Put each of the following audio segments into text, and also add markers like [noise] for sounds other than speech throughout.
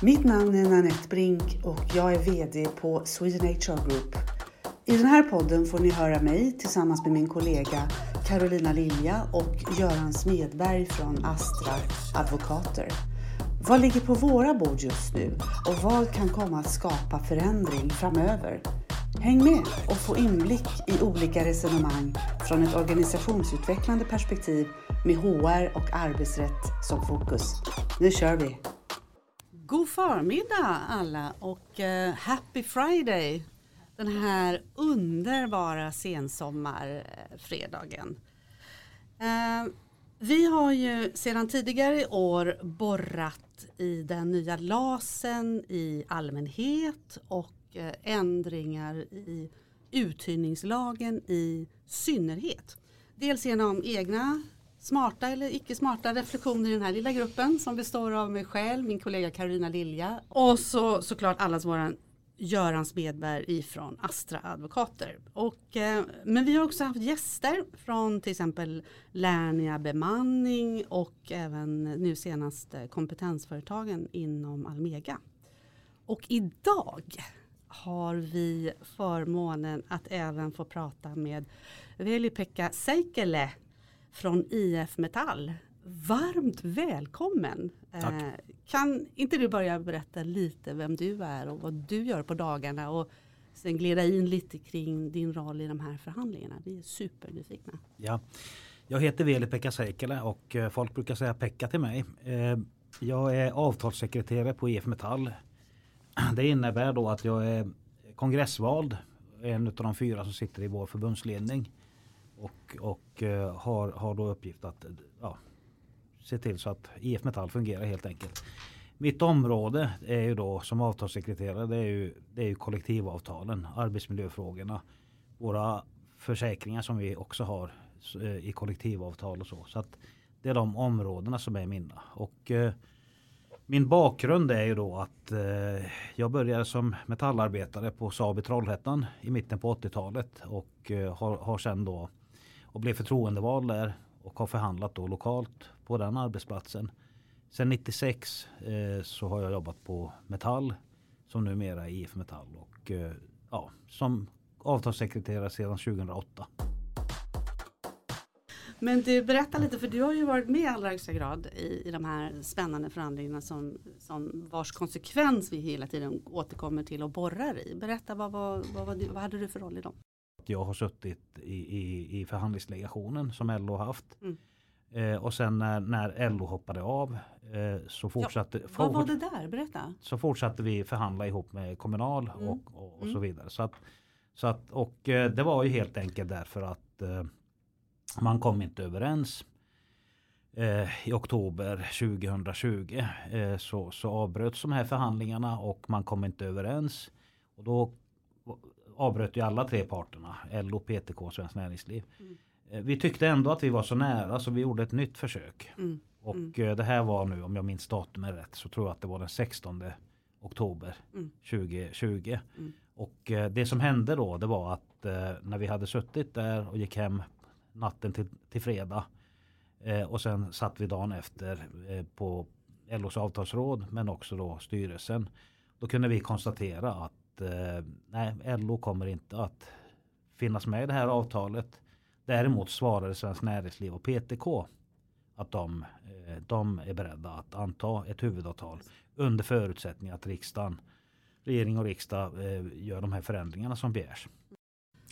Mitt namn är Nanette Brink och jag är VD på Sweden HR Group. I den här podden får ni höra mig tillsammans med min kollega Carolina Lilja och Göran Smedberg från Astra Advokater. Vad ligger på våra bord just nu och vad kan komma att skapa förändring framöver? Häng med och få inblick i olika resonemang från ett organisationsutvecklande perspektiv med HR och arbetsrätt som fokus. Nu kör vi! God förmiddag alla och uh, happy Friday! Den här underbara sensommarfredagen. Uh, vi har ju sedan tidigare i år borrat i den nya LASen i allmänhet och uh, ändringar i uthyrningslagen i synnerhet. Dels genom egna smarta eller icke smarta reflektioner i den här lilla gruppen som består av mig själv, min kollega Karolina Lilja och så såklart allas våran Göran Smedberg ifrån Astra Advokater. Och, eh, men vi har också haft gäster från till exempel Lernia Bemanning och även nu senast kompetensföretagen inom Almega. Och idag har vi förmånen att även få prata med Veli-Pekka Seikele från IF Metall. Varmt välkommen! Tack. Eh, kan inte du börja berätta lite vem du är och vad du gör på dagarna och sen glida in lite kring din roll i de här förhandlingarna. Vi är supernyfikna. Ja. Jag heter Veli-Pekka Seikele och eh, folk brukar säga Pekka till mig. Eh, jag är avtalssekreterare på IF Metall. [clears throat] Det innebär då att jag är kongressvald, en av de fyra som sitter i vår förbundsledning. Och, och uh, har, har då uppgift att ja, se till så att IF Metall fungerar helt enkelt. Mitt område är ju då som avtalssekreterare det är ju, det är ju kollektivavtalen, arbetsmiljöfrågorna, våra försäkringar som vi också har uh, i kollektivavtal och så. Så att det är de områdena som är mina. Och uh, min bakgrund är ju då att eh, jag började som metallarbetare på Saab i Trollhättan i mitten på 80-talet och eh, har, har sen då och blev förtroendevald där och har förhandlat då lokalt på den arbetsplatsen. Sen 96 eh, så har jag jobbat på Metall som numera är IF Metall och eh, ja, som avtalssekreterare sedan 2008. Men du berätta lite för du har ju varit med i allra högsta grad i, i de här spännande förhandlingarna som, som vars konsekvens vi hela tiden återkommer till och borrar i. Berätta vad, vad, vad, vad, vad hade du för roll i dem? Jag har suttit i, i, i förhandlingsdelegationen som LO haft. Mm. Eh, och sen när, när LO hoppade av eh, så fortsatte ja, Vad var det där? Berätta. Så fortsatte vi förhandla ihop med Kommunal mm. och, och, och mm. så vidare. Så att, så att, och eh, det var ju helt enkelt därför att eh, man kom inte överens. Eh, I oktober 2020 eh, så, så avbröts de här förhandlingarna och man kom inte överens. Och då avbröt ju alla tre parterna, LO, PTK och Svenskt Näringsliv. Mm. Eh, vi tyckte ändå att vi var så nära så vi gjorde ett nytt försök. Mm. Och mm. det här var nu, om jag minns datumet rätt, så tror jag att det var den 16 oktober 2020. Mm. Mm. Och det som hände då det var att när vi hade suttit där och gick hem natten till, till fredag. Eh, och sen satt vi dagen efter eh, på LOs avtalsråd men också då styrelsen. Då kunde vi konstatera att eh, nej, LO kommer inte att finnas med i det här avtalet. Däremot svarade Svenskt Näringsliv och PTK att de, eh, de är beredda att anta ett huvudavtal under förutsättning att riksdagen, regering och riksdag eh, gör de här förändringarna som begärs.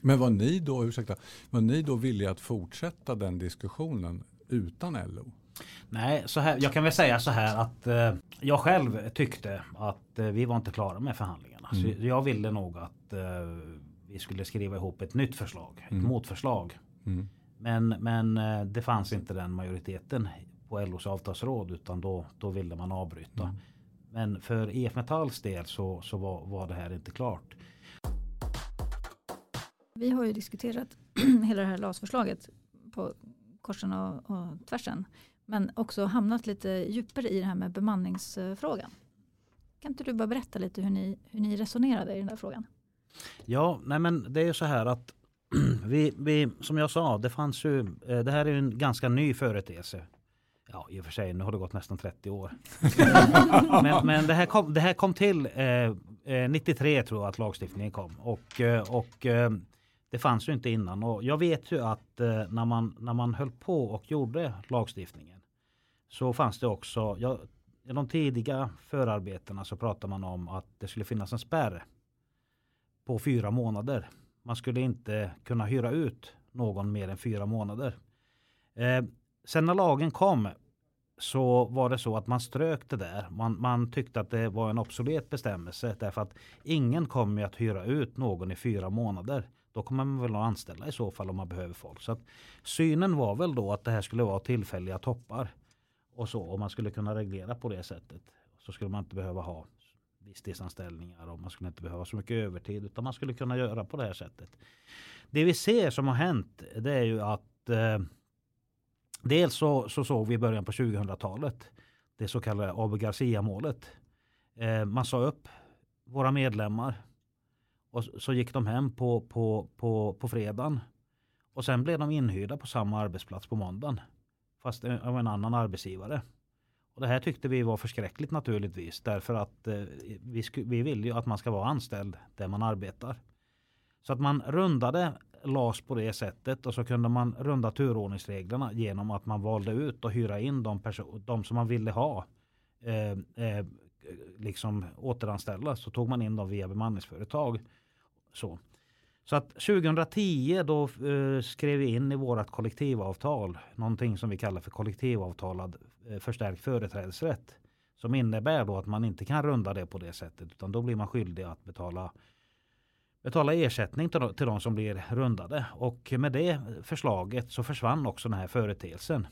Men var ni då, ursäkta, var ni då villiga att fortsätta den diskussionen utan LO? Nej, så här, jag kan väl säga så här att eh, jag själv tyckte att eh, vi var inte klara med förhandlingarna. Mm. Så jag ville nog att eh, vi skulle skriva ihop ett nytt förslag, mm. ett motförslag. Mm. Men, men eh, det fanns inte den majoriteten på LOs avtalsråd utan då, då ville man avbryta. Mm. Men för EF Metalls del så, så var, var det här inte klart. Vi har ju diskuterat [clears throat] hela det här LAS-förslaget på korsen och, och tvärsen. Men också hamnat lite djupare i det här med bemanningsfrågan. Kan inte du bara berätta lite hur ni, hur ni resonerade i den där frågan? Ja, nej men det är så här att [clears throat] vi, vi, som jag sa, det fanns ju, eh, det här är en ganska ny företeelse. ja i och för sig nu har det gått nästan 30 år. [laughs] men, men det, här kom, det här kom till eh, eh 93 tror jag att lagstiftningen kom. Och, eh, och det fanns ju inte innan. Och jag vet ju att när, man, när man höll på och gjorde lagstiftningen så fanns det också, jag i de tidiga förarbetena så pratar man om att det skulle finnas en spärr på fyra månader. Man skulle inte kunna hyra ut någon mer än fyra månader. Eh, sen när lagen kom så var det så att man strök det där. Man, man tyckte att det var en obsolet bestämmelse därför att ingen kommer att hyra ut någon i fyra månader. Då kommer man väl att anställa i så fall om man behöver folk. Så att synen var väl då att det här skulle vara tillfälliga toppar. Och så om man skulle kunna reglera på det sättet. Så skulle man inte behöva ha visstidsanställningar och man skulle inte behöva så mycket övertid utan man skulle kunna göra på det här sättet. Det vi ser som har hänt det är ju att eh, dels så, så såg vi i början på 2000-talet det så kallade Abu Garcia-målet. Eh, man sa upp våra medlemmar och så gick de hem på, på, på, på fredagen. Och sen blev de inhyrda på samma arbetsplats på måndagen. Fast eh, av en annan arbetsgivare. Och det här tyckte vi var förskräckligt naturligtvis. Därför att eh, vi, vi vill ju att man ska vara anställd där man arbetar. Så att man rundade LAS på det sättet och så kunde man runda turordningsreglerna genom att man valde ut och hyra in de, de som man ville ha. Eh, eh, liksom återanställda. så tog man in dem via bemanningsföretag. Så. Så att 2010 då eh, skrev vi in i vårat kollektivavtal någonting som vi kallar för kollektivavtalad eh, förstärkt företrädesrätt. Som innebär då att man inte kan runda det på det sättet utan då blir man skyldig att betala betala ersättning till de, till de som blir rundade. Och med det förslaget så försvann också den här företeelsen.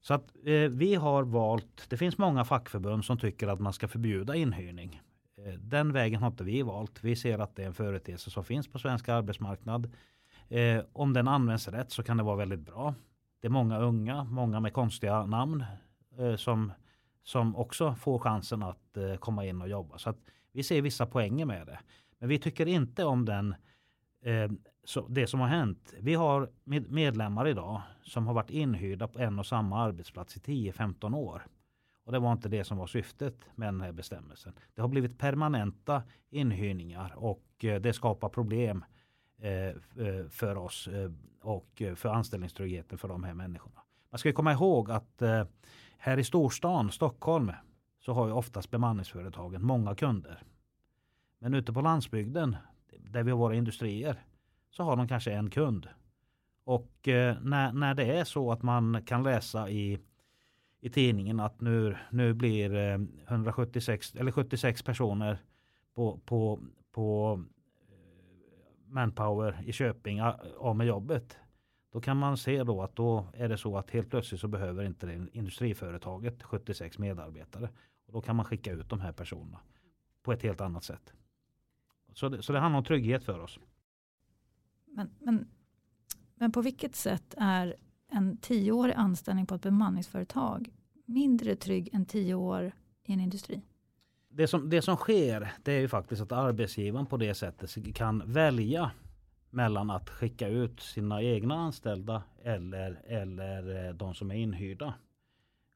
Så att eh, vi har valt, det finns många fackförbund som tycker att man ska förbjuda inhyrning. Eh, den vägen har inte vi valt. Vi ser att det är en företeelse som finns på svensk arbetsmarknad. Eh, om den används rätt så kan det vara väldigt bra. Det är många unga, många med konstiga namn eh, som, som också får chansen att komma in och jobba. Så att vi ser vissa poänger med det. Men vi tycker inte om den, det som har hänt. Vi har medlemmar idag som har varit inhyrda på en och samma arbetsplats i 10-15 år. Och det var inte det som var syftet med den här bestämmelsen. Det har blivit permanenta inhyrningar och eh, det skapar problem eh, eh, för oss och för anställningstryggheten för de här människorna. Man ska komma ihåg att här i storstan, Stockholm, så har ju oftast bemanningsföretagen många kunder. Men ute på landsbygden, där vi har våra industrier, så har de kanske en kund. Och när, när det är så att man kan läsa i i tidningen att nu, nu blir eh, 176 eller 76 personer på, på, på eh, Manpower i Köping eh, av med jobbet. Då kan man se då att då är det så att helt plötsligt så behöver inte det industriföretaget 76 medarbetare. Och då kan man skicka ut de här personerna på ett helt annat sätt. Så det, så det handlar om trygghet för oss. Men, men, men på vilket sätt är en tioårig anställning på ett bemanningsföretag mindre trygg än tio år i en industri? Det som, det som sker det är ju faktiskt att arbetsgivaren på det sättet kan välja mellan att skicka ut sina egna anställda eller, eller eh, de som är inhyrda.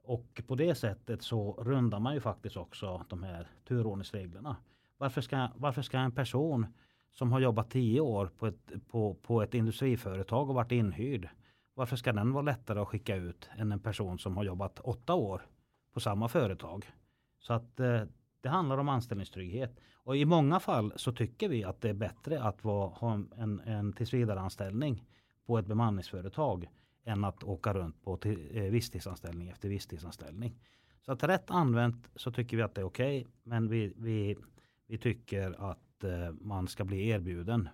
Och på det sättet så rundar man ju faktiskt också de här turordningsreglerna. Varför ska, varför ska en person som har jobbat tio år på ett, på, på ett industriföretag och varit inhyrd varför ska den vara lättare att skicka ut än en person som har jobbat åtta år på samma företag? Så att eh, det handlar om anställningstrygghet. Och i många fall så tycker vi att det är bättre att vara, ha en, en tillsvidareanställning på ett bemanningsföretag än att åka runt på till, eh, visstidsanställning efter visstidsanställning. Så att rätt använt så tycker vi att det är okej. Okay, men vi, vi, vi tycker att eh, man ska bli erbjuden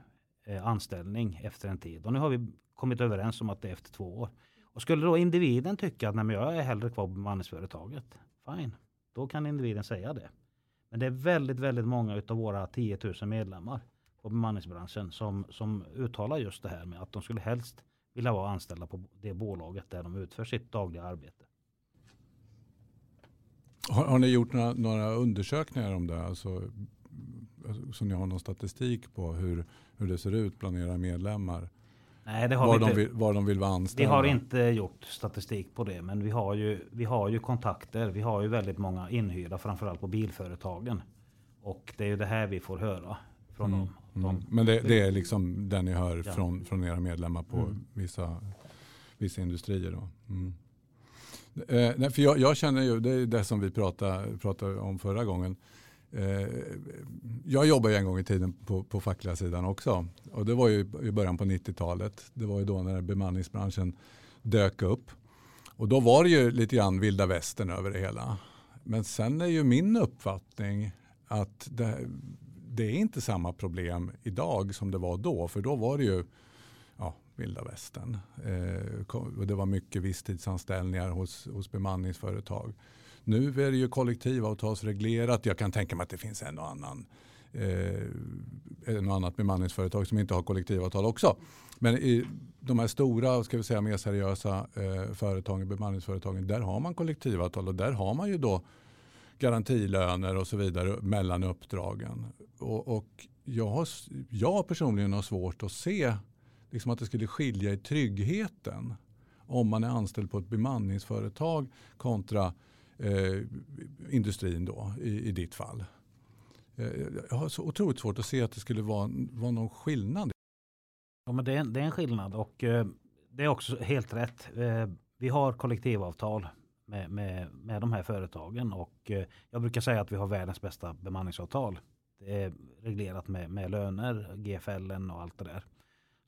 eh, anställning efter en tid. Och nu har vi kommit överens om att det är efter två år. Och skulle då individen tycka att nej, men jag är hellre kvar på bemanningsföretaget. Fine, då kan individen säga det. Men det är väldigt, väldigt många av våra 10 000 medlemmar på bemanningsbranschen som, som uttalar just det här med att de skulle helst vilja vara anställda på det bolaget där de utför sitt dagliga arbete. Har, har ni gjort några, några, undersökningar om det? Alltså, alltså så ni har någon statistik på hur, hur det ser ut bland era medlemmar? Nej, det har var, vi de inte. vill, var de vill vara Vi anställda? har inte gjort statistik på det men vi har ju, vi har ju kontakter. Vi har ju väldigt många inhyrda framförallt på bilföretagen. Och det är ju det här vi får höra från dem. Mm. De, Men det, det är liksom det ni hör Ja. från, från era medlemmar på Mm. vissa, vissa industrier. Då. Mm. Eh, nej, för jag, jag känner ju, det är det som vi pratade, pratade om förra gången. Eh, jag jobbade ju en gång i tiden på, på fackliga sidan också. Och det var ju i början på 90-talet. Det var ju då när bemanningsbranschen dök upp. Och då var det ju lite grann vilda västern över det hela. Men sen är ju min uppfattning att det, det är inte samma problem idag som det var då. För då var det ju ja, vilda västern. Eh, och det var mycket visstidsanställningar hos, hos bemanningsföretag. Nu är det ju kollektivavtalsreglerat. Jag kan tänka mig att det finns en och annan eh, en och annat bemanningsföretag som inte har kollektivavtal också. Men i de här stora, ska vi säga mer seriösa eh, företagen, bemanningsföretagen, där har man kollektivavtal och där har man ju då garantilöner och så vidare mellan uppdragen. Och, och jag, har, jag personligen har svårt att se liksom att det skulle skilja i tryggheten om man är anställd på ett bemanningsföretag kontra eh, industrin då i, i ditt fall. Eh, jag har så otroligt svårt att se att det skulle vara, vara någon skillnad. Ja, men det, är, det är en skillnad och eh, det är också helt rätt. Eh, vi har kollektivavtal med, med, med de här företagen och eh, jag brukar säga att vi har världens bästa bemanningsavtal. Det är reglerat med, med löner, GFL och allt det där.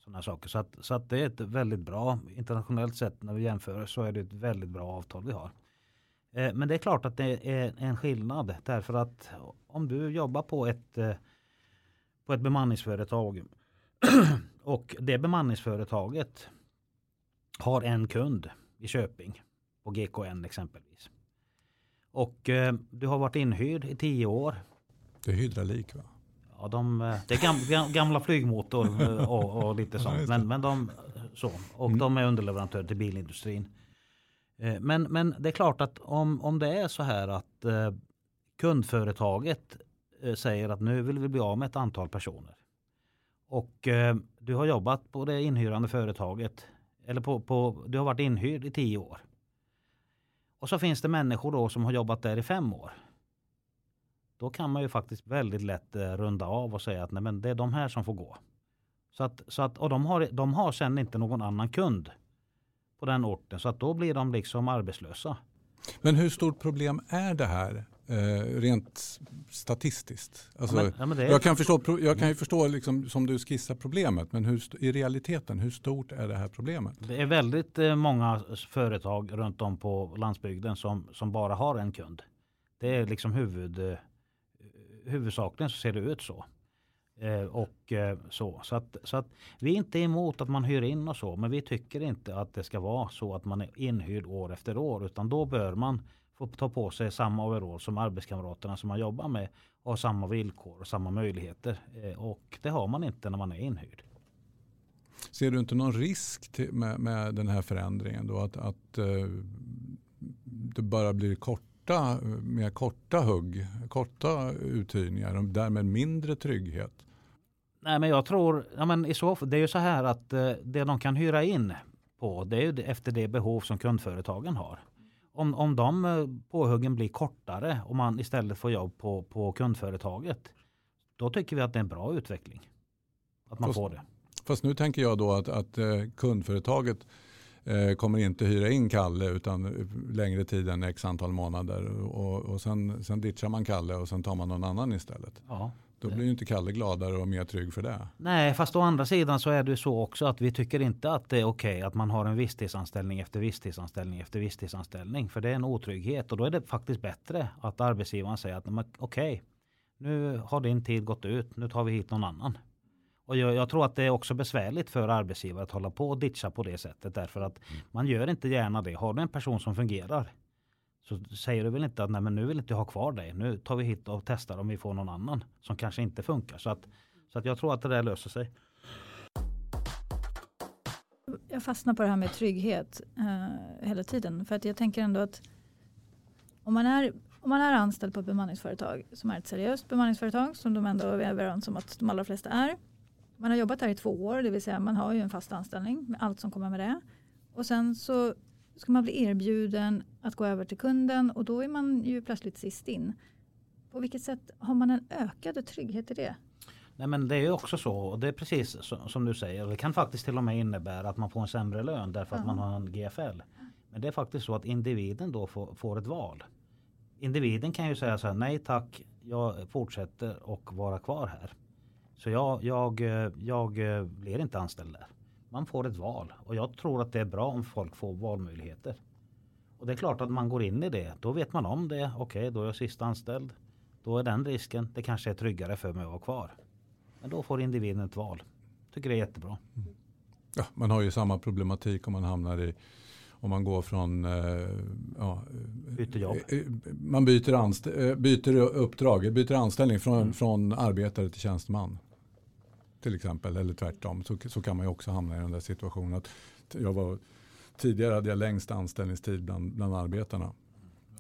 Sådana saker. Så, att, så att det är ett väldigt bra, internationellt sett när vi jämför så är det ett väldigt bra avtal vi har. Eh, men det är klart att det är en skillnad därför att om du jobbar på ett, eh, på ett bemanningsföretag [clears throat] och det bemanningsföretaget har en kund i Köping på GKN exempelvis. Och eh, du har varit inhyrd i tio år. Det är hydraulik va? Ja, de, det är gam, gam, gamla flygmotor och, och lite sånt. Men, men de, så. Och Mm. de är underleverantörer till bilindustrin. Eh, men, men det är klart att om, om det är så här att eh, kundföretaget eh, säger att nu vill vi bli av med ett antal personer. Och eh, du har jobbat på det inhyrande företaget. Eller på, på, du har varit inhyrd i tio år. Och så finns det människor då som har jobbat där i fem år. Då kan man ju faktiskt väldigt lätt eh, runda av och säga att nej, men det är de här som får gå. Så att, så att, och de har, de har sen inte någon annan kund på den orten. Så att då blir de liksom arbetslösa. Men hur stort problem är det här eh, rent statistiskt? Alltså, Ja, men, ja, men är, jag, kan förstå, jag kan ju förstå liksom, som du skissar problemet, men hur, i realiteten, hur stort är det här problemet? det är väldigt eh, många företag runt om på landsbygden som, som bara har en kund. Det är liksom huvud, eh, huvudsakligen så ser det ut så. Eh, och eh, så. Så, att, så att vi är inte emot att man hyr in och så. Men vi tycker inte att det ska vara så att man är inhyrd år efter år. Utan då bör man få ta på sig samma overall som arbetskamraterna som man jobbar med. Och samma villkor och samma möjligheter. Eh, och det har man inte när man är inhyrd. Ser du inte någon risk till, med, med den här förändringen? Då? Att, att det bara blir korta, mer korta hugg, korta uthyrningar och därmed mindre trygghet? Nej men jag tror, ja, men i så det är ju så här att eh, det de kan hyra in på det är ju efter det behov som kundföretagen har. Om, om de eh, påhuggen blir kortare och man istället får jobb på, på kundföretaget. Då tycker vi att det är en bra utveckling. Att man Fast- får det. Fast nu tänker jag då att, att eh, kundföretaget kommer inte hyra in Kalle utan längre tid än x antal månader. Och, och sen, sen ditchar man Kalle och sen tar man någon annan istället. Ja. Då blir ju inte Kalle gladare och mer trygg för det. Nej, fast å andra sidan så är det ju så också att vi tycker inte att det är okej att man har en visstidsanställning efter visstidsanställning efter visstidsanställning. För det är en otrygghet och då är det faktiskt bättre att arbetsgivaren säger att okej, nu har din tid gått ut, nu tar vi hit någon annan. Och jag, jag tror att det är också besvärligt för arbetsgivare att hålla på och ditcha på det sättet därför att man gör inte gärna det. Har du en person som fungerar så säger du väl inte att nej men nu vill inte jag ha kvar dig. Nu tar vi hit och testar om vi får någon annan som kanske inte funkar. Så att, så att jag tror att det där löser sig. Jag fastnar på det här med trygghet eh, hela tiden. För att jag tänker ändå att om man, är, om man är anställd på ett bemanningsföretag som är ett seriöst bemanningsföretag som de ändå är överens om att de allra flesta är. Man har jobbat här i två år, det vill säga man har ju en fast anställning med allt som kommer med det. Och sen så ska man bli erbjuden att gå över till kunden och då är man ju plötsligt sist in. På vilket sätt har man en ökad trygghet i det? Nej men det är också så och det är precis som du säger. Det kan faktiskt till och med innebära att man får en sämre lön därför att man har en GFL. Men det är faktiskt så att individen då får, får ett val. Individen kan ju säga så här nej tack jag fortsätter och vara kvar här. Så jag, jag, jag blir inte anställd där. Man får ett val och jag tror att det är bra om folk får valmöjligheter. Och det är klart att man går in i det. Då vet man om det. Okej, okay, då är jag sist anställd. Då är den risken. Det kanske är tryggare för mig att vara kvar. Men då får individen ett val. Tycker det är jättebra. Mm. Ja, man har ju samma problematik om man hamnar i om man går från eh, ja, byter jobb. Eh, eh, man byter, anst byter uppdrag, byter anställning från, mm. från arbetare till tjänsteman. Till exempel, eller tvärtom. Så, så kan man ju också hamna i den där situationen. Att jag var, tidigare hade jag längst anställningstid bland, bland arbetarna.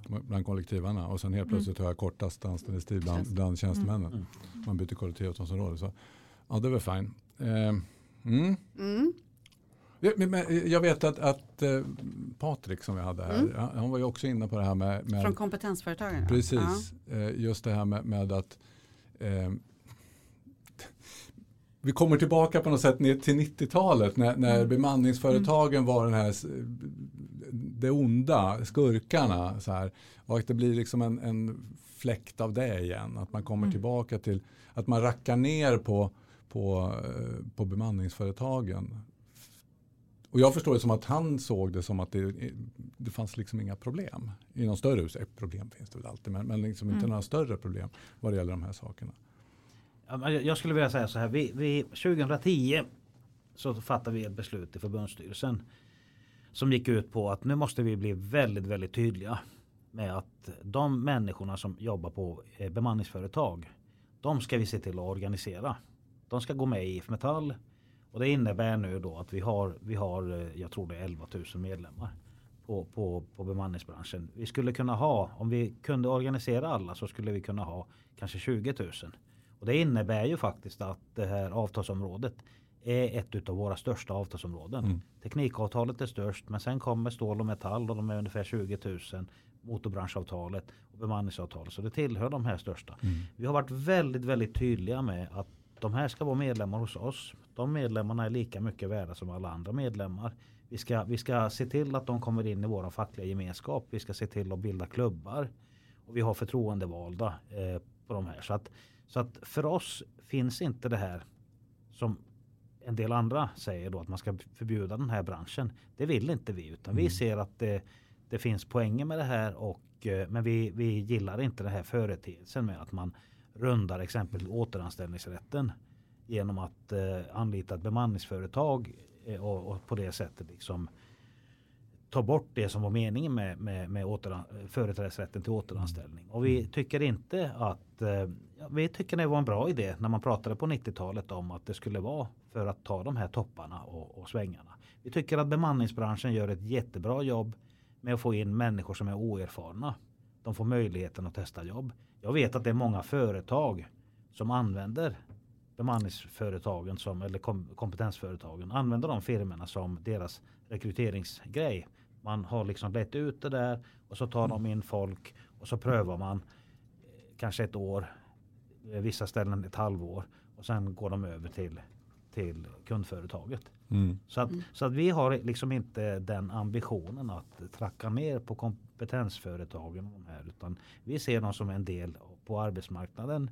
Bland kollektivarna. Och sen helt mm. plötsligt mm. har jag kortast anställningstid bland, bland tjänstemännen. Mm. Man byter kollektivavtalsområde. Så ja, det var fine. Eh, mm. mm. Jag vet att, att eh, Patrik som vi hade här, mm. han var ju också inne på det här med... med Från kompetensföretagen? Precis, ja. Eh, just det här med, med att eh, vi kommer tillbaka på något sätt ner till 90-talet när, när mm. bemanningsföretagen mm. var den här det onda, skurkarna. Så här, och att det blir liksom en, en fläkt av det igen. Att man kommer mm. tillbaka till att man rackar ner på, på, på bemanningsföretagen. Och jag förstår det som att han såg det som att det, det fanns liksom inga problem. I någon större utsträckning, problem finns det väl alltid, men, men liksom mm. inte några större problem vad det gäller de här sakerna. Jag skulle vilja säga så här, vi, vi, 2010 så fattade vi ett beslut i förbundsstyrelsen som gick ut på att nu måste vi bli väldigt, väldigt tydliga med att de människorna som jobbar på eh, bemanningsföretag de ska vi se till att organisera. De ska gå med i IF Metall och det innebär nu då att vi har, vi har eh, jag tror det är 11 000 medlemmar på, på, på bemanningsbranschen. Vi skulle kunna ha, om vi kunde organisera alla så skulle vi kunna ha kanske 20 000. Och det innebär ju faktiskt att det här avtalsområdet är ett av våra största avtalsområden. Mm. Teknikavtalet är störst men sen kommer stål och metall och de är ungefär 20 000. Motorbranschavtalet och bemanningsavtalet. Så det tillhör de här största. Mm. Vi har varit väldigt väldigt tydliga med att de här ska vara medlemmar hos oss. De medlemmarna är lika mycket värda som alla andra medlemmar. Vi ska, vi ska se till att de kommer in i vår fackliga gemenskap. Vi ska se till att bilda klubbar. Och vi har förtroendevalda eh, på de här. Så att, så att för oss finns inte det här som en del andra säger då att man ska förbjuda den här branschen. Det vill inte vi utan mm. vi ser att det, det finns poänger med det här och eh, men vi, vi gillar inte den här företeelsen med att man rundar exempelvis återanställningsrätten genom att eh, anlita ett bemanningsföretag eh, och, och, på det sättet liksom ta bort det som var meningen med, med, med företrädesrätten till återanställning. Och vi mm. tycker inte att eh, vi tycker det var en bra idé när man pratade på 90-talet om att det skulle vara för att ta de här topparna och, och svängarna. Vi tycker att bemanningsbranschen gör ett jättebra jobb med att få in människor som är oerfarna. De får möjligheten att testa jobb. Jag vet att det är många företag som använder bemanningsföretagen som, eller kompetensföretagen använder de firmorna som deras rekryteringsgrej. Man har liksom lett ut det där och så tar de in folk och så prövar man eh, kanske ett år, eh, vissa ställen ett halvår och sen går de över till, till kundföretaget. Mm. Så, att, mm. så att vi har liksom inte den ambitionen att tracka ner på kompetensföretagen. Och de här, utan vi ser dem som en del på arbetsmarknaden.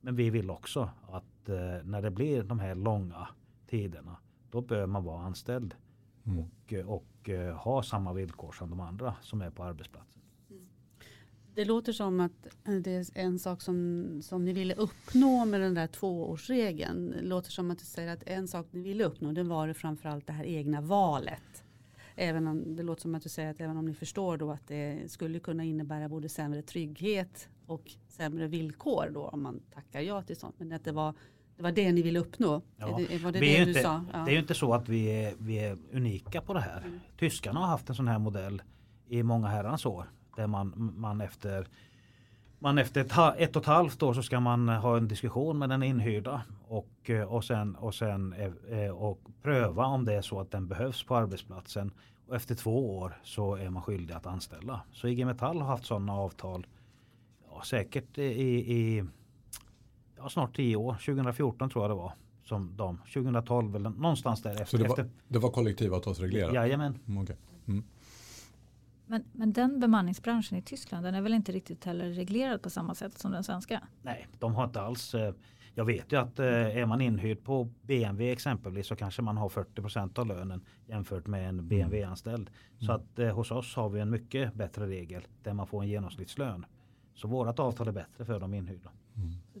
Men vi vill också att eh, när det blir de här långa tiderna då bör man vara anställd. Mm. Och, och eh, ha samma villkor som de andra som är på arbetsplatsen. Mm. Det låter som att eh, det är en sak som, som ni ville uppnå med den där tvåårsregeln. Det låter som att du säger att en sak ni ville uppnå det var det framförallt det här egna valet. Även om det låter som att du säger att även om ni förstår då att det skulle kunna innebära både sämre trygghet och sämre villkor då om man tackar ja till sånt. Men att det var det var det ni ville uppnå? Ja. Det, var det, det, är inte, ja. det är ju inte så att vi är, vi är unika på det här. Mm. Tyskarna har haft en sån här modell i många herrans år. Där man, man efter man efter ett, ett och ett halvt år så ska man ha en diskussion med den inhyrda och, eh, och, sen, och, sen, eh, och pröva om det är så att den behövs på arbetsplatsen. Och efter två år så är man skyldig att anställa. Så IG Metall har haft sådana avtal ja, säkert i, i ja, snart tio år. 2014 tror jag det var. Som de, 2012 eller någonstans där Så efter. det var, det var kollektivavtalsreglerat? jajamän. Mm, okej. Mm. Men, men den bemanningsbranschen i Tyskland den är väl inte riktigt heller reglerad på samma sätt som den svenska? Nej, de har inte alls. eh, Jag vet ju att eh, är man inhyrd på BMW exempelvis så kanske man har 40% av lönen jämfört med en BMW-anställd. Så att eh, hos oss har vi en mycket bättre regel där man får en genomsnittslön. Så vårat avtal är bättre för de inhyrda.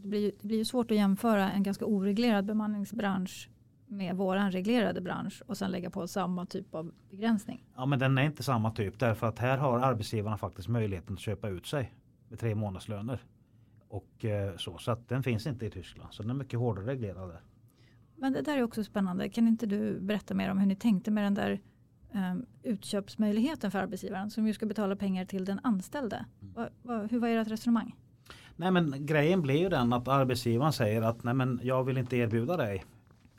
Det blir, det blir ju svårt att jämföra en ganska oreglerad bemanningsbransch med våran reglerade bransch och sen lägga på samma typ av begränsning. Ja men den är inte samma typ därför att här har arbetsgivarna faktiskt möjligheten att köpa ut sig med tre månadslöner. Och eh, så, så att den finns inte i Tyskland. Så den är mycket hårdare reglerad där. Men det där är också spännande. Kan inte du berätta mer om hur ni tänkte med den där um, utköpsmöjligheten för arbetsgivaren som ju ska betala pengar till den anställde? Va, va, hur var ert resonemang? Nej men grejen blir ju den att arbetsgivaren säger att nej men jag vill inte erbjuda dig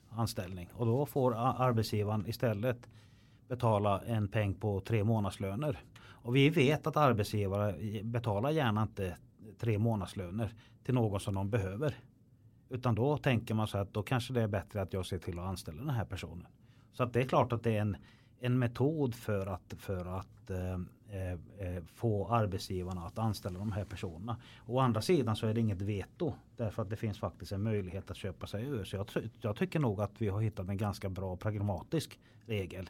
anställning. Och då får arbetsgivaren istället betala en peng på tre månadslöner. Och vi vet att arbetsgivare betalar gärna inte tre månadslöner till någon som de behöver. Utan då tänker man så att då kanske det är bättre att jag ser till att anställa den här personen. Så att det är klart att det är en, en metod för att, för att eh, Eh, eh, få arbetsgivarna att anställa de här personerna. Å andra sidan så är det inget veto därför att det finns faktiskt en möjlighet att köpa sig ur. Så jag, jag tycker nog att vi har hittat en ganska bra pragmatisk regel.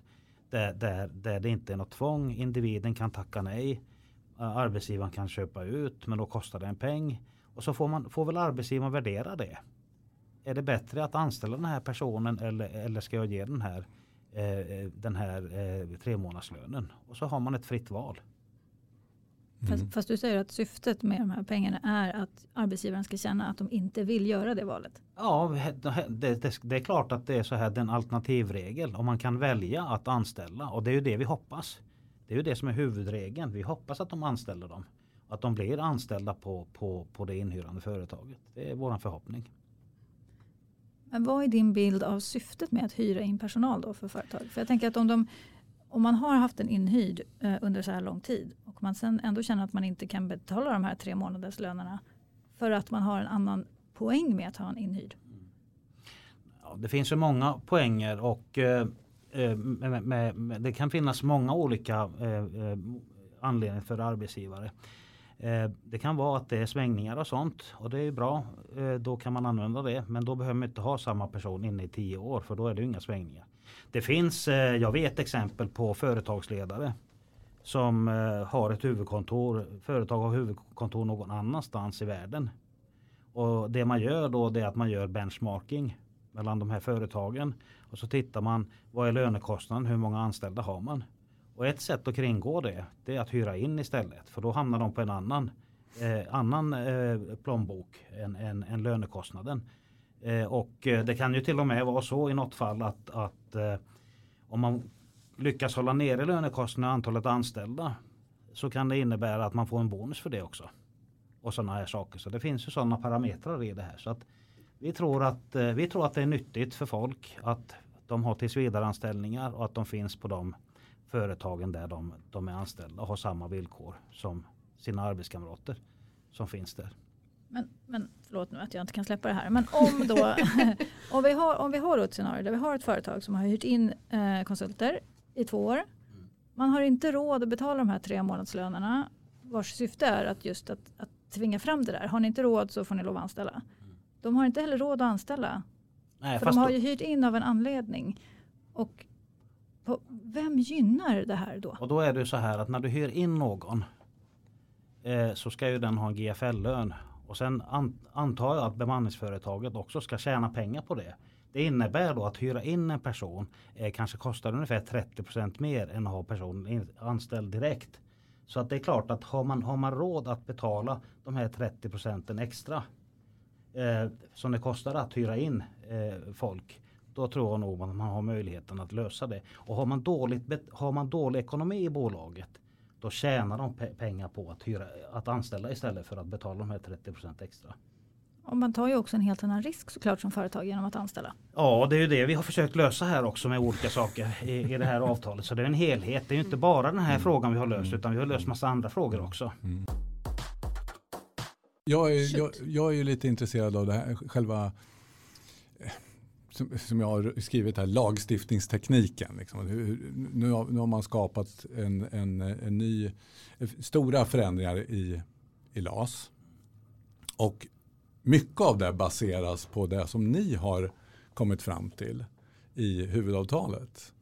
Där, där, där det inte är något tvång. Individen kan tacka nej. Arbetsgivaren kan köpa ut men då kostar det en peng. Och så får, man, får väl arbetsgivaren värdera det. Är det bättre att anställa den här personen eller, eller ska jag ge den här, eh, den här eh, tre månadslönen? Och så har man ett fritt val. Fast, fast du säger att syftet med de här pengarna är att arbetsgivaren ska känna att de inte vill göra det valet. Ja, det, det, det är klart att det är så här den alternativregel. Om man kan välja att anställa och det är ju det vi hoppas. Det är ju det som är huvudregeln. Vi hoppas att de anställer dem. Att de blir anställda på, på, på det inhyrande företaget. Det är vår förhoppning. Men vad är din bild av syftet med att hyra in personal då för företag? För jag tänker att om, de, om man har haft en inhyrd eh, under så här lång tid och man sen ändå känner att man inte kan betala de här tre månaders lönerna för att man har en annan poäng med att ha en inhyrd. Ja, det finns ju många poänger och eh, eh med, med, med, det kan finnas många olika eh, eh, anledningar för arbetsgivare. Eh, det kan vara att det är svängningar och sånt och det är bra. Eh, då kan man använda det men då behöver man inte ha samma person inne i tio år för då är det inga svängningar. Det finns, eh, jag vet exempel på företagsledare som har ett huvudkontor, företag har huvudkontor någon annanstans i världen. Och det man gör då det är att man gör benchmarking mellan de här företagen. Och så tittar man vad är lönekostnaden, hur många anställda har man? Och ett sätt att kringgå det, det är att hyra in istället. För då hamnar de på en annan, eh, annan eh, plånbok än, än, än lönekostnaden. Eh, och eh, det kan ju till och med vara så i något fall att, att eh, om man lyckas hålla nere lönekostnaden och antalet anställda så kan det innebära att man får en bonus för det också. Och sådana här saker. Så det finns ju sådana parametrar i det här. Så att vi, tror att, eh, vi tror att det är nyttigt för folk att de har tillsvidareanställningar och att de finns på de företagen där de, de är anställda och har samma villkor som sina arbetskamrater som finns där. Men, men förlåt nu att jag inte kan släppa det här. Men om, då, [laughs] om, vi, har, om vi har ett scenario där vi har ett företag som har hyrt in eh, konsulter i två år. Man har inte råd att betala de här tre månadslönerna vars syfte är att just att, att tvinga fram det där. Har ni inte råd så får ni lov att anställa. De har inte heller råd att anställa. Nej, För de har ju hyrt in av en anledning. Och vem gynnar det här då? Och då är det så här att när du hyr in någon eh, så ska ju den ha en GFL-lön. Och sen an, antar jag att bemanningsföretaget också ska tjäna pengar på det. Det innebär då att hyra in en person eh, kanske kostar ungefär 30% mer än att ha personen anställd direkt. Så att det är klart att har man, har man råd att betala de här 30% extra eh, som det kostar att hyra in eh, folk. Då tror jag nog att man har möjligheten att lösa det. Och har man, dåligt, har man dålig ekonomi i bolaget då tjänar de pe pengar på att, hyra, att anställa istället för att betala de här 30% extra. Och man tar ju också en helt annan risk såklart som företag genom att anställa. Ja det är ju det vi har försökt lösa här också med olika saker i, i det här avtalet. Så det är en helhet. Det är ju inte bara den här mm. frågan vi har löst utan vi har löst massa andra frågor också. Mm. Jag, är, jag, jag är ju lite intresserad av det här själva som, som jag har skrivit här, lagstiftningstekniken. Liksom. Nu, har, nu har man skapat en, en, en ny, stora förändringar i, i LAS. Och mycket av det baseras på det som ni har kommit fram till i huvudavtalet.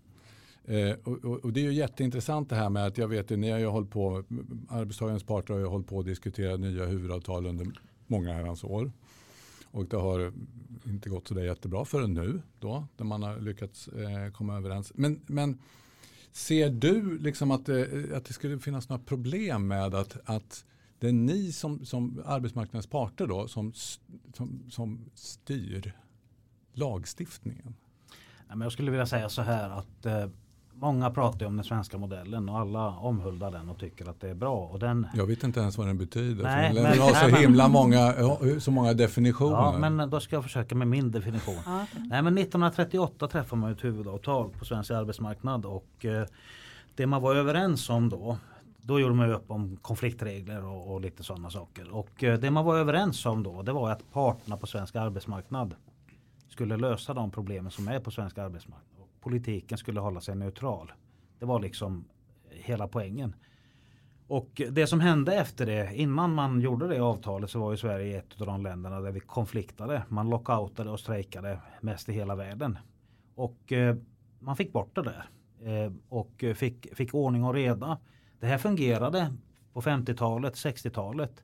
Eh, och, och, och, det är ju jätteintressant det här med att jag vet att ni har ju hållit på, arbetstagarens parter har ju hållit på att diskutera nya huvudavtal under många herrans år. Och det har inte gått så där jättebra förrän nu då, där man har lyckats eh, komma överens. Men, men ser du liksom att, det, att det skulle finnas några problem med att, att det är ni som, som arbetsmarknadens parter då som, som, som styr lagstiftningen? jag skulle vilja säga så här att eh, Många pratar om den svenska modellen och alla omhuldar den och tycker att det är bra. Och den... Jag vet inte ens vad den betyder. Nej, den har så himla många, så många definitioner. Ja, men då ska jag försöka med min definition. Okay. Nej, men 1938 träffade man ett huvudavtal på svensk arbetsmarknad och eh, det man var överens om då då gjorde man upp om konfliktregler och, och lite sådana saker. Och eh, det man var överens om då det var att parterna på svensk arbetsmarknad skulle lösa de problemen som är på svensk arbetsmarknad politiken skulle hålla sig neutral. Det var liksom hela poängen. Och det som hände efter det, innan man gjorde det avtalet så var ju Sverige ett av de länderna där vi konfliktade. Man lockoutade och strejkade mest i hela världen. Och eh, man fick bort det där. Eh, och fick, fick ordning och reda. Det här fungerade på 50-talet, 60-talet.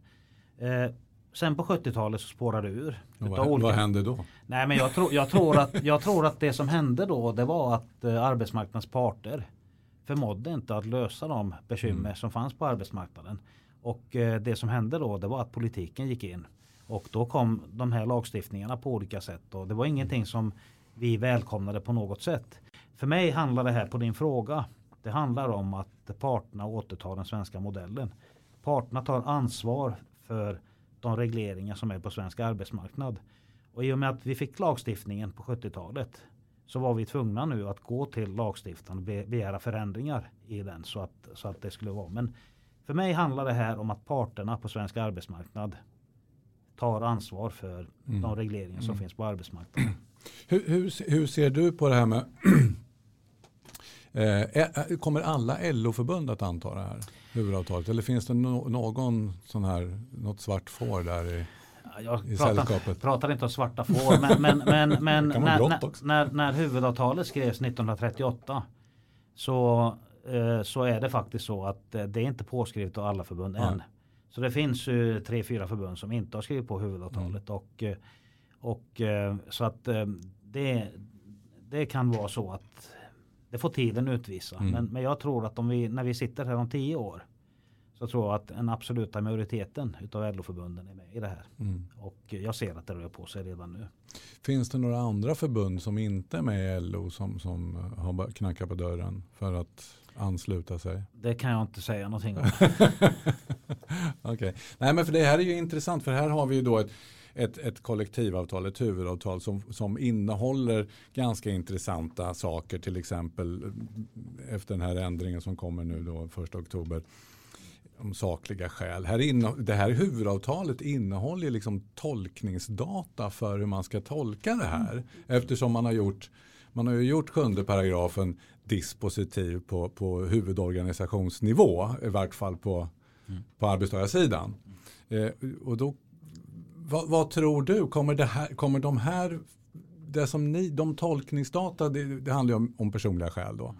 Eh, Sen på 70-talet så spårade det ur. Vad, olika... vad hände då? Nej men jag, tro, jag, tror att, jag tror att det som hände då det var att eh, arbetsmarknadens parter förmådde inte att lösa de bekymmer mm. som fanns på arbetsmarknaden. Och eh, det som hände då det var att politiken gick in. Och då kom de här lagstiftningarna på olika sätt. Och det var ingenting som vi välkomnade på något sätt. För mig handlar det här på din fråga. Det handlar om att parterna återtar den svenska modellen. Parterna tar ansvar för de regleringar som är på svensk arbetsmarknad. Och i och med att vi fick lagstiftningen på 70-talet så var vi tvungna nu att gå till lagstiftaren och begära förändringar i den så att, så att det skulle vara. Men för mig handlar det här om att parterna på svensk arbetsmarknad tar ansvar för mm. de regleringar som mm. finns på arbetsmarknaden. [clears throat] Hur, hur, hur, ser du på det här med [clears throat] eh, Kommer alla LO-förbund att anta det här? huvudavtalet? Eller finns det no någon sån här, något svart får där i, jag pratar, pratar inte om svarta får men, men, men, men [laughs] när, när, när, när, huvudavtalet skrevs 1938 så, eh, så är det faktiskt så att eh, det är inte påskrivet av alla förbund ja. än. Så det finns ju tre, fyra förbund som inte har skrivit på huvudavtalet. Mm. Och, eh, och eh, så att eh, det, det kan vara så att det får tiden utvisa. Mm. Men, men jag tror att om vi, när vi sitter här om tio år så tror jag att den absoluta majoriteten utav LO-förbunden är med i det här. Mm. Och jag ser att det rör på sig redan nu. Finns det några andra förbund som inte är med i LO som, som har knackat på dörren för att ansluta sig? Det kan jag inte säga någonting om. [laughs] Okej, okay. Nej men för det här är ju intressant för här har vi ju då ett ett, ett kollektivavtal, ett huvudavtal som, som innehåller ganska intressanta saker. Till exempel eh, efter den här ändringen som kommer nu då 1 oktober om sakliga skäl. Här inne, det här huvudavtalet innehåller liksom tolkningsdata för hur man ska tolka det här. Eftersom man har gjort man har gjort sjunde paragrafen dispositiv på, på huvudorganisationsnivå. I vart fall på, mm. på arbetstagarsidan. Eh, och då vad, vad, tror du? Kommer, det här, kommer de här, det som ni, de tolkningsdata, det, det handlar ju om, om personliga skäl då.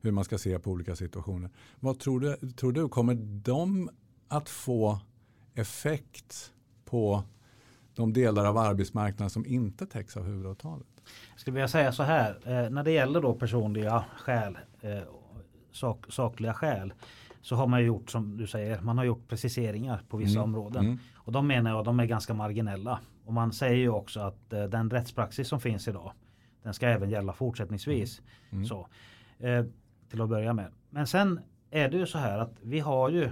Hur man ska se på olika situationer. Vad tror du, tror du kommer de att få effekt på de delar av arbetsmarknaden som inte täcks av huvudavtalet? Jag skulle vilja säga så här, eh, när det gäller då personliga skäl, eh, sak, sakliga skäl, så har man gjort som du säger, man har gjort preciseringar på vissa mm. områden. Mm. Och de menar jag de är ganska marginella. Och man säger ju också att eh, den rättspraxis som finns idag den ska även gälla fortsättningsvis. Mm. mm. Så, eh, till att börja med. Men sen är det ju så här att vi har ju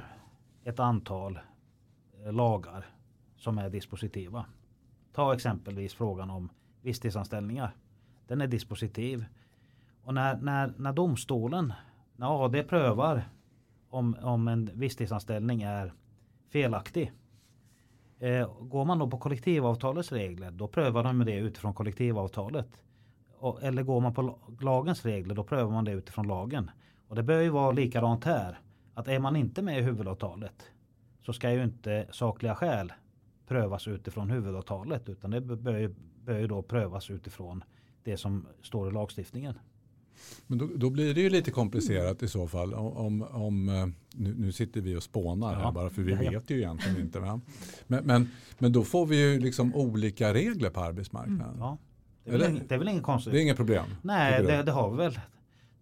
ett antal eh, lagar som är dispositiva. Ta exempelvis frågan om visstidsanställningar. Den är dispositiv. Och när, när, när domstolen, när AD prövar om, om en visstidsanställning är felaktig. Eh, går man då på kollektivavtalets regler då prövar de det utifrån kollektivavtalet. Eller går man på lagens regler då prövar man det utifrån lagen. Och det bör ju vara likadant här. Att är man inte med i huvudavtalet så ska ju inte sakliga skäl prövas utifrån huvudavtalet utan det bör ju, bör ju då prövas utifrån det som står i lagstiftningen. Men då, då, blir det ju lite komplicerat i så fall. Om, om, eh, nu, nu sitter vi och spånar här bara för vi ja, ja. vet ju egentligen inte. Men, men, men då får vi ju liksom olika regler på arbetsmarknaden. Mm. Det, är väl, det är väl inget konstigt. Det är inget problem. Nej det, det, har vi väl.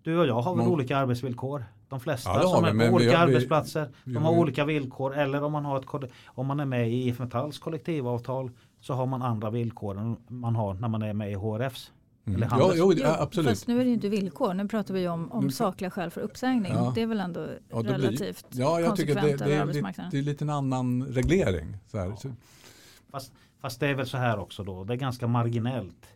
Du och jag har väl Må olika arbetsvillkor. De flesta ja, som är på olika vi, arbetsplatser. Vi, de har vi, olika villkor. Eller om man, har ett, om man är med i IF Metalls kollektivavtal så har man andra villkor än man har när man är med i HRFs. Mm. Ja, jo, ja, absolut. Fast nu är det inte villkor. Nu pratar vi om, om sakliga skäl för uppsägning. Ja. Det är väl ändå ja, relativt blir, ja, jag tycker det, det, är, det, det är lite en annan reglering. Så här. Ja. Fast, fast det är väl så här också då. Det är ganska marginellt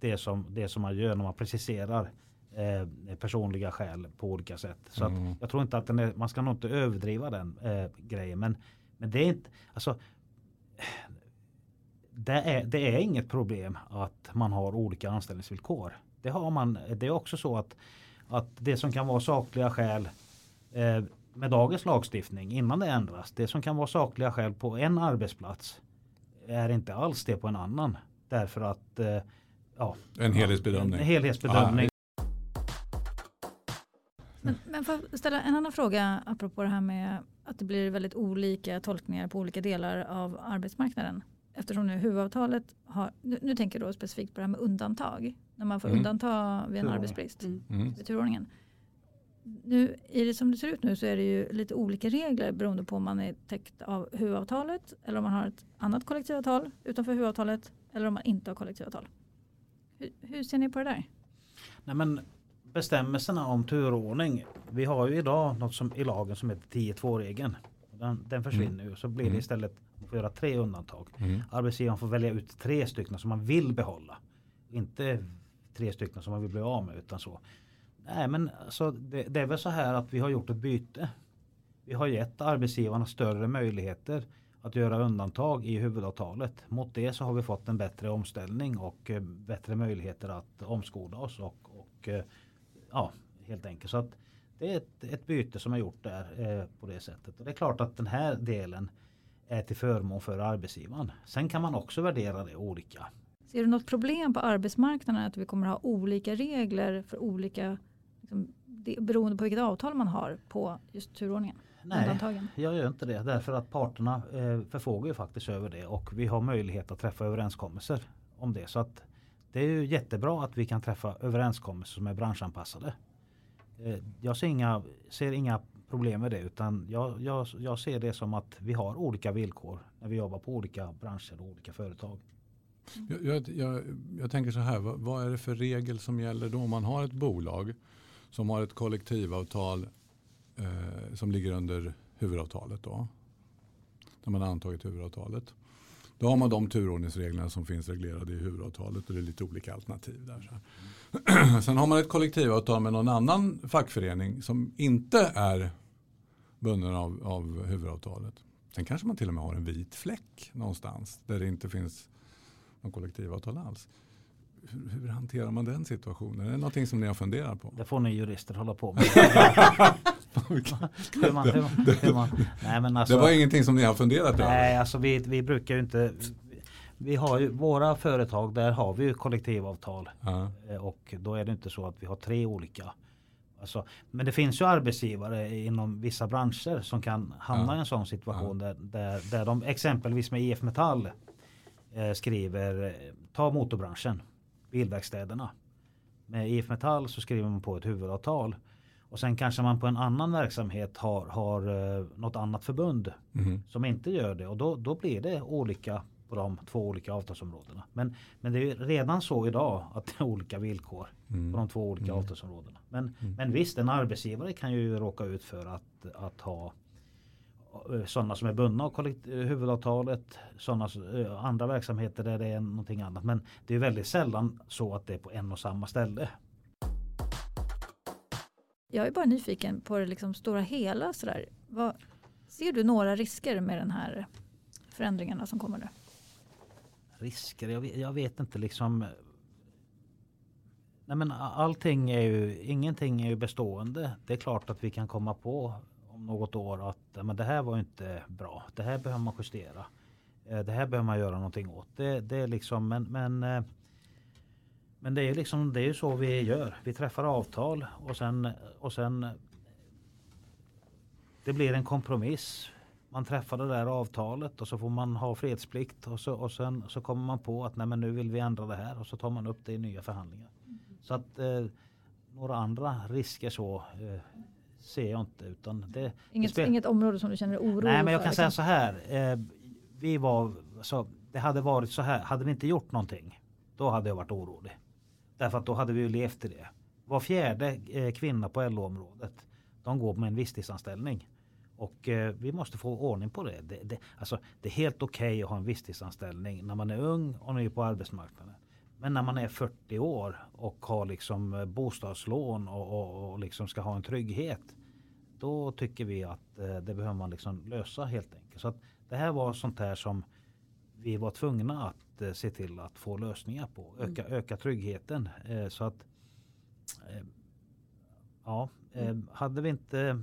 det som, det som man gör när man preciserar eh, personliga skäl på olika sätt. Så mm. jag tror inte att är, man ska nog inte överdriva den eh, grejen. Men, men det är inte, alltså det är, det är inget problem att man har olika anställningsvillkor. Det, har man, det är också så att, att det som kan vara sakliga skäl eh, med dagens lagstiftning innan det ändras. Det som kan vara sakliga skäl på en arbetsplats är inte alls det på en annan. Därför att eh, ja, en helhetsbedömning. En helhetsbedömning. Men, men får jag ställa en annan fråga apropå det här med att det blir väldigt olika tolkningar på olika delar av arbetsmarknaden eftersom nu huvudavtalet har, nu, nu, tänker jag då specifikt på det här med undantag. När man får mm. undanta vid en Turordning. arbetsbrist. Mm. mm. Vid turordningen. Nu, I det som det ser ut nu så är det ju lite olika regler beroende på om man är täckt av huvudavtalet eller om man har ett annat kollektivavtal utanför huvudavtalet eller om man inte har kollektivavtal. Hur, hur ser ni på det där? Nej, men bestämmelserna om turordning. Vi har ju idag något som i lagen som heter 10-2-regeln. Den, den försvinner mm. ju så blir det mm. istället får göra tre undantag. Mm. Arbetsgivaren får välja ut tre stycken som man vill behålla. Inte tre stycken som man vill bli av med utan så. Nej men alltså, det, det är väl så här att vi har gjort ett byte. Vi har gett arbetsgivarna större möjligheter att göra undantag i huvudavtalet. Mot det så har vi fått en bättre omställning och eh, bättre möjligheter att omskola oss och, och eh, ja, helt enkelt. Så att det är ett, ett byte som är gjort där eh, på det sättet. Och det är klart att den här delen är till förmån för arbetsgivaren. Sen kan man också värdera det olika. Ser du något problem på arbetsmarknaden att vi kommer att ha olika regler för olika liksom, beroende på vilket avtal man har på just turordningen? Nej, undantagen? jag gör inte det därför att parterna eh, förfogar ju faktiskt över det och vi har möjlighet att träffa överenskommelser om det. Så att det är ju jättebra att vi kan träffa överenskommelser som är branschanpassade. Eh, jag ser inga, ser inga problem med det utan jag, jag, jag ser det som att vi har olika villkor när vi jobbar på olika branscher och olika företag. Jag, jag, jag, jag, tänker så här, vad, vad, är det för regel som gäller då om man har ett bolag som har ett kollektivavtal eh, som ligger under huvudavtalet då. När man har antagit huvudavtalet. Då har man de turordningsreglerna som finns reglerade i huvudavtalet och det är lite olika alternativ där. [clears throat] Sen har man ett kollektivavtal med någon annan fackförening som inte är bunden av, av huvudavtalet. Sen kanske man till och med har en vit fläck någonstans där det inte finns någon kollektivavtal alls. Hur, hur hanterar man den situationen? Är det någonting som ni har funderat på? Det får ni jurister hålla på med. [laughs] [laughs] hur man, hur man, hur man, nej, men alltså, det var ingenting som ni har funderat över? Nej, alltså vi, vi brukar ju inte vi har ju, våra företag där har vi kollektivavtal. Ja. Eh, och då är det inte så att vi har tre olika. Alltså, men det finns ju arbetsgivare inom vissa branscher som kan hamna ja. i en sån situation ja. där, där, där de exempelvis med IF Metall eh, skriver ta motorbranschen, bilverkstäderna. Med IF Metall så skriver man på ett huvudavtal. Och sen kanske man på en annan verksamhet har, har eh, något annat förbund mm. som inte gör det. Och då, då blir det olika på de två olika avtalsområdena. Men, men det är redan så idag att det är olika villkor Mm. på de två olika Mm. avtalsområdena. Men, Mm. men visst, en arbetsgivare kan ju råka ut för att, att ha eh, sådana som är bundna av eh, huvudavtalet, sådana andra verksamheter där det är någonting annat. Men det är väldigt sällan så att det är på en och samma ställe. Jag är bara nyfiken på det liksom stora hela. Sådär. Vad, ser du några risker med den här förändringarna som kommer nu? Risker? Jag vet, jag vet inte liksom. Nej men allting är ju, ingenting är ju bestående. Det är klart att vi kan komma på om något år att men det här var inte bra. Det här behöver man justera. Eh, det här behöver man göra någonting åt. Det, det är liksom, men, men, eh, men det är liksom, det är ju så vi gör. Vi träffar avtal och sen, och sen det blir en kompromiss. Man träffar det där avtalet och så får man ha fredsplikt och, så, och sen så kommer man på att nej men nu vill vi ändra det här och så tar man upp det i nya förhandlingar. Så att eh, några andra risker så eh, ser jag inte utan det, Inget, spel- inget område som du känner oro Nej men jag kan säga liksom? så här. Eh, vi var, så, det hade varit så här. Hade vi inte gjort någonting. Då hade jag varit orolig. Därför att då hade vi ju levt i det. Var fjärde eh, kvinna på LO-området. De går med en visstidsanställning. Och eh, vi måste få ordning på det. Det, det, alltså, det är helt okej att ha en visstidsanställning när man är ung och ny på arbetsmarknaden. Men när man är 40 år och har liksom eh, bostadslån och, och, och liksom ska ha en trygghet. Då tycker vi att eh, det behöver man liksom lösa helt enkelt. Så att det här var sånt här som vi var tvungna att eh, se till att få lösningar på. Öka, öka tryggheten. Eh, så att eh, ja, eh, hade vi inte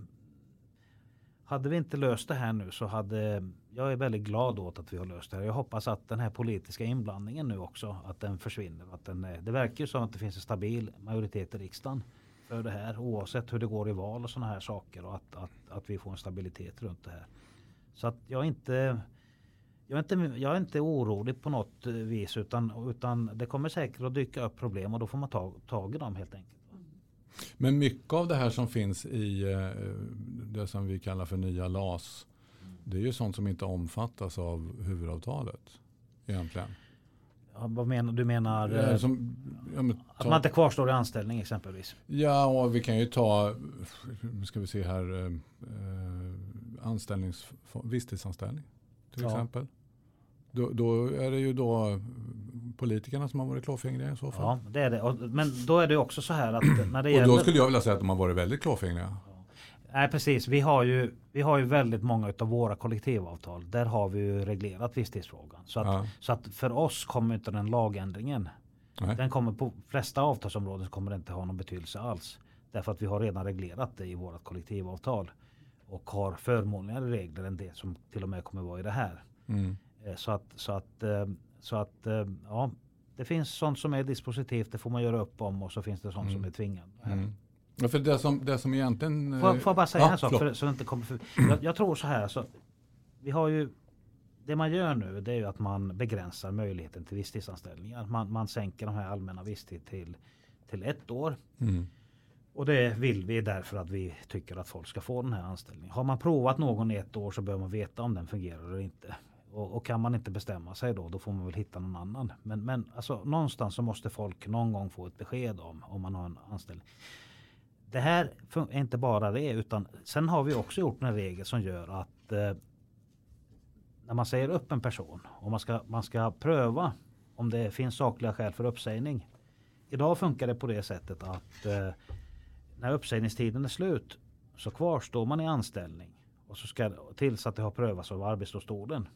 hade vi inte löst det här nu så hade jag är väldigt glad åt att vi har löst det här. Jag hoppas att den här politiska inblandningen nu också att den försvinner. Att den, det verkar ju som att det finns en stabil majoritet i riksdagen för det här oavsett hur det går i val och sådana här saker och att, att, att vi får en stabilitet runt det här. Så att jag inte jag är, inte, jag är inte orolig på något vis utan, utan det kommer säkert att dyka upp problem och då får man ta tag i dem helt enkelt. Men mycket av det här som finns i eh, det som vi kallar för nya LAS. Det är ju sånt som inte omfattas av huvudavtalet. Egentligen. Ja, vad menar, du menar eh, Ja, som, ja, men, att ta, man inte kvarstår i anställning exempelvis? ja, och vi kan ju ta, ska vi se här, eh, eh, anställnings, visstidsanställning till exempel. Då, då är det ju då politikerna som har varit klåfingriga i så fall. Ja, det är det. Och, men då är det också så här att [clears throat] när det och gäller... då skulle jag vilja säga att de har varit väldigt klåfingriga. Nej precis, vi har, ju, vi har ju väldigt många av våra kollektivavtal. Där har vi ju reglerat visstidsfrågan. Så att, Ja. så att för oss kommer inte den lagändringen. Nej. Den kommer på flesta avtalsområden så kommer det inte ha någon betydelse alls. Därför att vi har redan reglerat det i vårt kollektivavtal. Och har förmånligare regler än det som till och med kommer vara i det här. Mm. Eh, Så att, så att, eh, så att eh, ja, det finns sånt som är dispositivt, det får man göra upp om och så finns det sånt som är tvingande. Mm. Ja, för det som, det som egentligen... Får, får jag bara säga ja, en sak? För, så det inte kommer för, jag, jag tror så här. Alltså, vi har ju, det man gör nu det är ju att man begränsar möjligheten till visstidsanställningar. Man, man sänker de här allmänna visstid till, till ett år. Mm. Och det vill vi därför att vi tycker att folk ska få den här anställningen. Har man provat någon i ett år så behöver man veta om den fungerar eller inte. Och, och kan man inte bestämma sig då, då får man väl hitta någon annan. Men, men alltså, någonstans så måste folk någon gång få ett besked om om man har en anställning. Det här är inte bara det utan sen har vi också gjort en regel som gör att eh, när man säger upp en person och man ska, man ska pröva om det finns sakliga skäl för uppsägning. Idag funkar det på det sättet att eh, när uppsägningstiden är slut så kvarstår man i anställning och så ska tills att det har prövats av Arbetsdomstolen.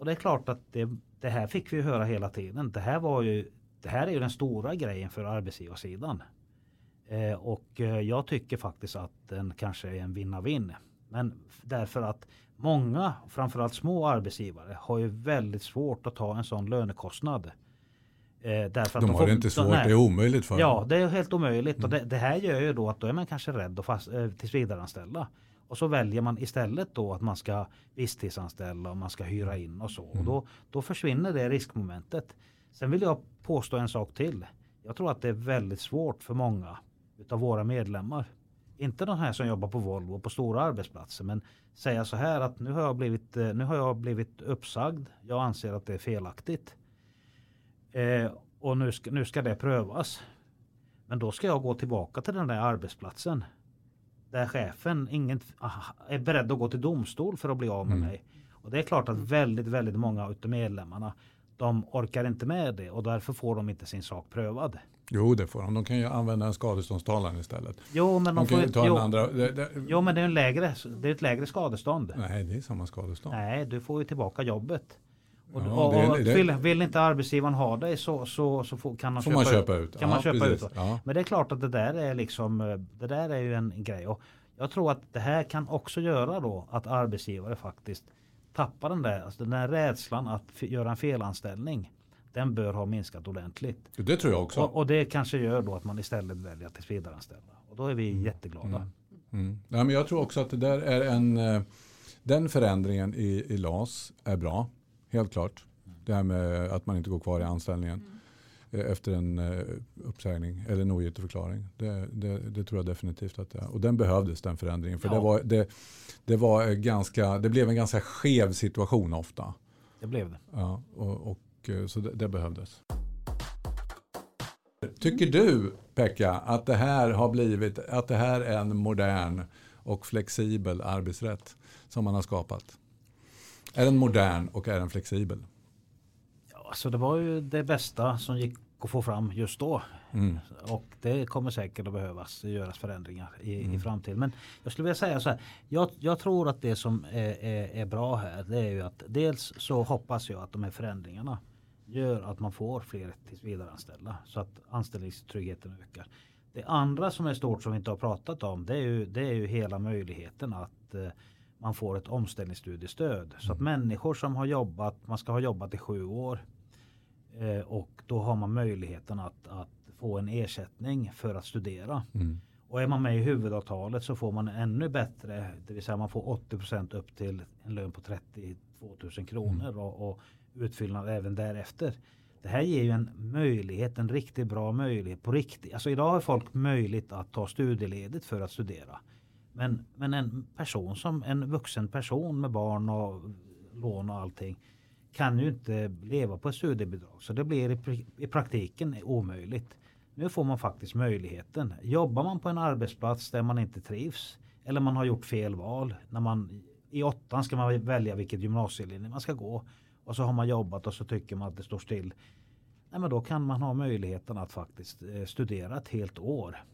Och det är klart att det, det här fick vi höra hela tiden. Det här var ju det här är ju den stora grejen för arbetsgivarsidan. Eh, och eh, jag tycker faktiskt att den kanske är en vinna-vinn. Men därför att många, framförallt små arbetsgivare, har ju väldigt svårt att ta en sån lönekostnad. Eh, därför att De har det inte svårt, nej. det är omöjligt för Ja, dem. det är helt omöjligt. Och det, det här gör ju då att då är man kanske rädd att fast, eh, tillsvidareanställa. Och så väljer man istället då att man ska visstidsanställa och man ska hyra in och så. Och då, då försvinner det riskmomentet. Sen vill jag påstå en sak till. Jag tror att det är väldigt svårt för många utav våra medlemmar Inte de här som jobbar på Volvo på stora arbetsplatser men säga så här att nu har jag blivit, eh, nu har jag blivit uppsagd. Jag anser att det är felaktigt. Eh, och nu ska, nu ska det prövas. Men då ska jag gå tillbaka till den där arbetsplatsen. Där chefen ingen, är beredd att gå till domstol för att bli av med mm. mig. Och det är klart att väldigt, väldigt många av medlemmarna de orkar inte med det och därför får de inte sin sak prövad. Jo, det får de. De kan ju använda en skadeståndstalan istället. Jo, men de, de får, ta jo, en andra. Det, det, jo, men det är, en lägre, det är ett lägre skadestånd. Nej, det är samma skadestånd. Nej, du får ju tillbaka jobbet. Och, ja, och, och vill, vill, inte arbetsgivaren ha dig så, så, så får, kan, får köpa, man köpa ut. Kan ja, man köpa ut. Ja. Men det är klart att det där är liksom Det där är ju en grej. Och jag tror att det här kan också göra då att arbetsgivare faktiskt tappar den där, alltså den där rädslan att göra en felanställning. Den bör ha minskat ordentligt. Det tror jag också. Och, och det kanske gör då att man istället väljer att tillsvidareanställa. Och då är vi mm. jätteglada. Mm. Mm. Ja, men jag tror också att det där är en eh, den förändringen i, i LAS är bra. Helt klart. Det här med att man inte går kvar i anställningen mm. eh, efter en eh, uppsägning eller en ogiltigförklaring. Det, det, det, tror jag definitivt att det är. Och den behövdes den förändringen. För ja. det, var, det, det, var ganska, det blev en ganska skev situation ofta. Det blev det. Ja, och, och eh, så det, det behövdes. Tycker du Pekka att det här har blivit, att det här är en modern och flexibel arbetsrätt som man har skapat? Är den modern och är den flexibel? Ja, alltså det var ju det bästa som gick att få fram just då. Mm. Och det kommer säkert att behövas göras förändringar i, mm. i framtiden. Men jag skulle vilja säga så här. Jag, jag tror att det som är, är, är, bra här det är ju att dels så hoppas jag att de här förändringarna gör att man får fler tillsvidareanställda så att anställningstryggheten ökar. Det andra som är stort som vi inte har pratat om det är ju, det är ju hela möjligheten att eh, man får ett omställningsstudiestöd. Så att mm. människor som har jobbat, man ska ha jobbat i sju år eh, och då har man möjligheten att, att få en ersättning för att studera. Mm. Och är man med i huvudavtalet så får man ännu bättre, det vill säga man får 80% upp till en lön på 32 000 kronor mm. och, och utfyllnad även därefter. Det här ger ju en möjlighet, en riktigt bra möjlighet på riktigt. Alltså idag har folk möjlighet att ta studieledigt för att studera. Men, men en person som en vuxen person med barn och lån och allting kan ju inte leva på studiebidrag. Så det blir i, i praktiken omöjligt. Nu får man faktiskt möjligheten. Jobbar man på en arbetsplats där man inte trivs eller man har gjort fel val. När man, I åttan ska man välja vilket gymnasielinje man ska gå. Och så har man jobbat och så tycker man att det står still. Nej, men då kan man ha möjligheten att faktiskt eh, studera ett helt år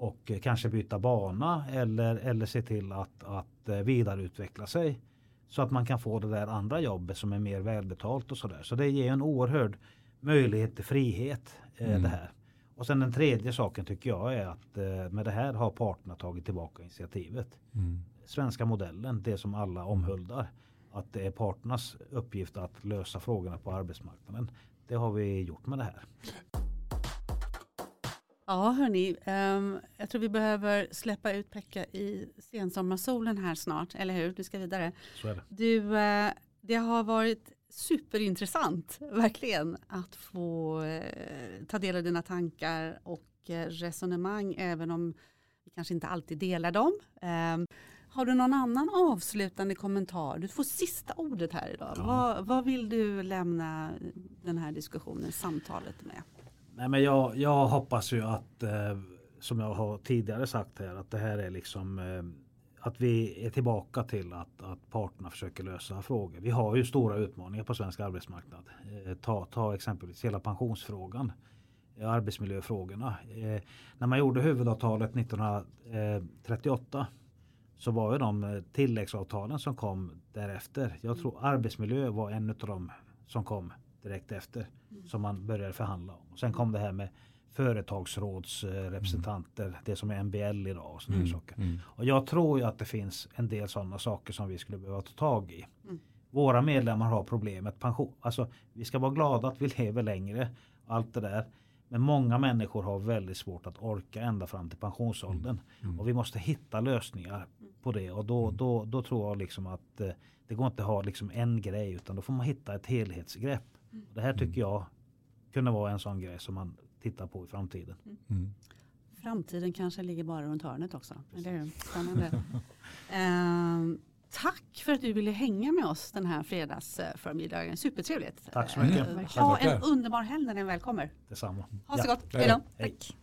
och kanske byta bana eller, eller se till att, att eh, vidareutveckla sig. Så att man kan få det där andra jobbet som är mer välbetalt och sådär. Så det ger en oerhörd möjlighet till frihet eh, mm. det här. Och sen den tredje saken tycker jag är att eh, med det här har parterna tagit tillbaka initiativet. Mm. Svenska modellen, det som alla omhuldar. Att det är parternas uppgift att lösa frågorna på arbetsmarknaden. Det har vi gjort med det här. Ja, hörni, um, jag tror vi behöver släppa ut Pekka i sensommarsolen här snart, eller hur? Du ska vidare. Så är det. Du, uh, det har varit superintressant, verkligen, att få uh, ta del av dina tankar och uh, resonemang, även om vi kanske inte alltid delar dem. Um, har du någon annan avslutande kommentar? Du får sista ordet här idag. Ja. Vad, vad vill du lämna den här diskussionen, samtalet med? Nej, men jag, jag hoppas ju att eh, som jag har tidigare sagt här att det här är liksom eh, att vi är tillbaka till att, att parterna försöker lösa frågor. Vi har ju stora utmaningar på svensk arbetsmarknad. Eh, ta, ta exempelvis hela pensionsfrågan. Eh, arbetsmiljöfrågorna. Eh, när man gjorde huvudavtalet 1938 eh, så var ju de eh, tilläggsavtalen som kom därefter. Jag tror arbetsmiljö var en av de som kom direkt efter. Mm. Som man började förhandla om. Och sen kom det här med företagsrådsrepresentanter. Mm. Det som är MBL idag. Och, mm. saker. Mm. och jag tror ju att det finns en del sådana saker som vi skulle behöva ta tag i. Mm. Våra medlemmar har problemet pension. Alltså, vi ska vara glada att vi lever längre. Allt det där. Men många människor har väldigt svårt att orka ända fram till pensionsåldern. Mm. Mm. Och vi måste hitta lösningar på det. Och då, då, då tror jag liksom att eh, det går inte att ha liksom en grej utan då får man hitta ett helhetsgrepp. Det här tycker jag kunde vara en sån grej som man tittar på i framtiden. Mm. Framtiden kanske ligger bara runt hörnet också. Eller hur? Spännande. [laughs] eh, tack för att du ville hänga med oss den här fredagsförmiddagen. Supertrevligt. Tack så mycket. Tack, ha en underbar helg när den väl kommer. Detsamma. Ha så Ja. gott. Hej då. då. Hej. Tack.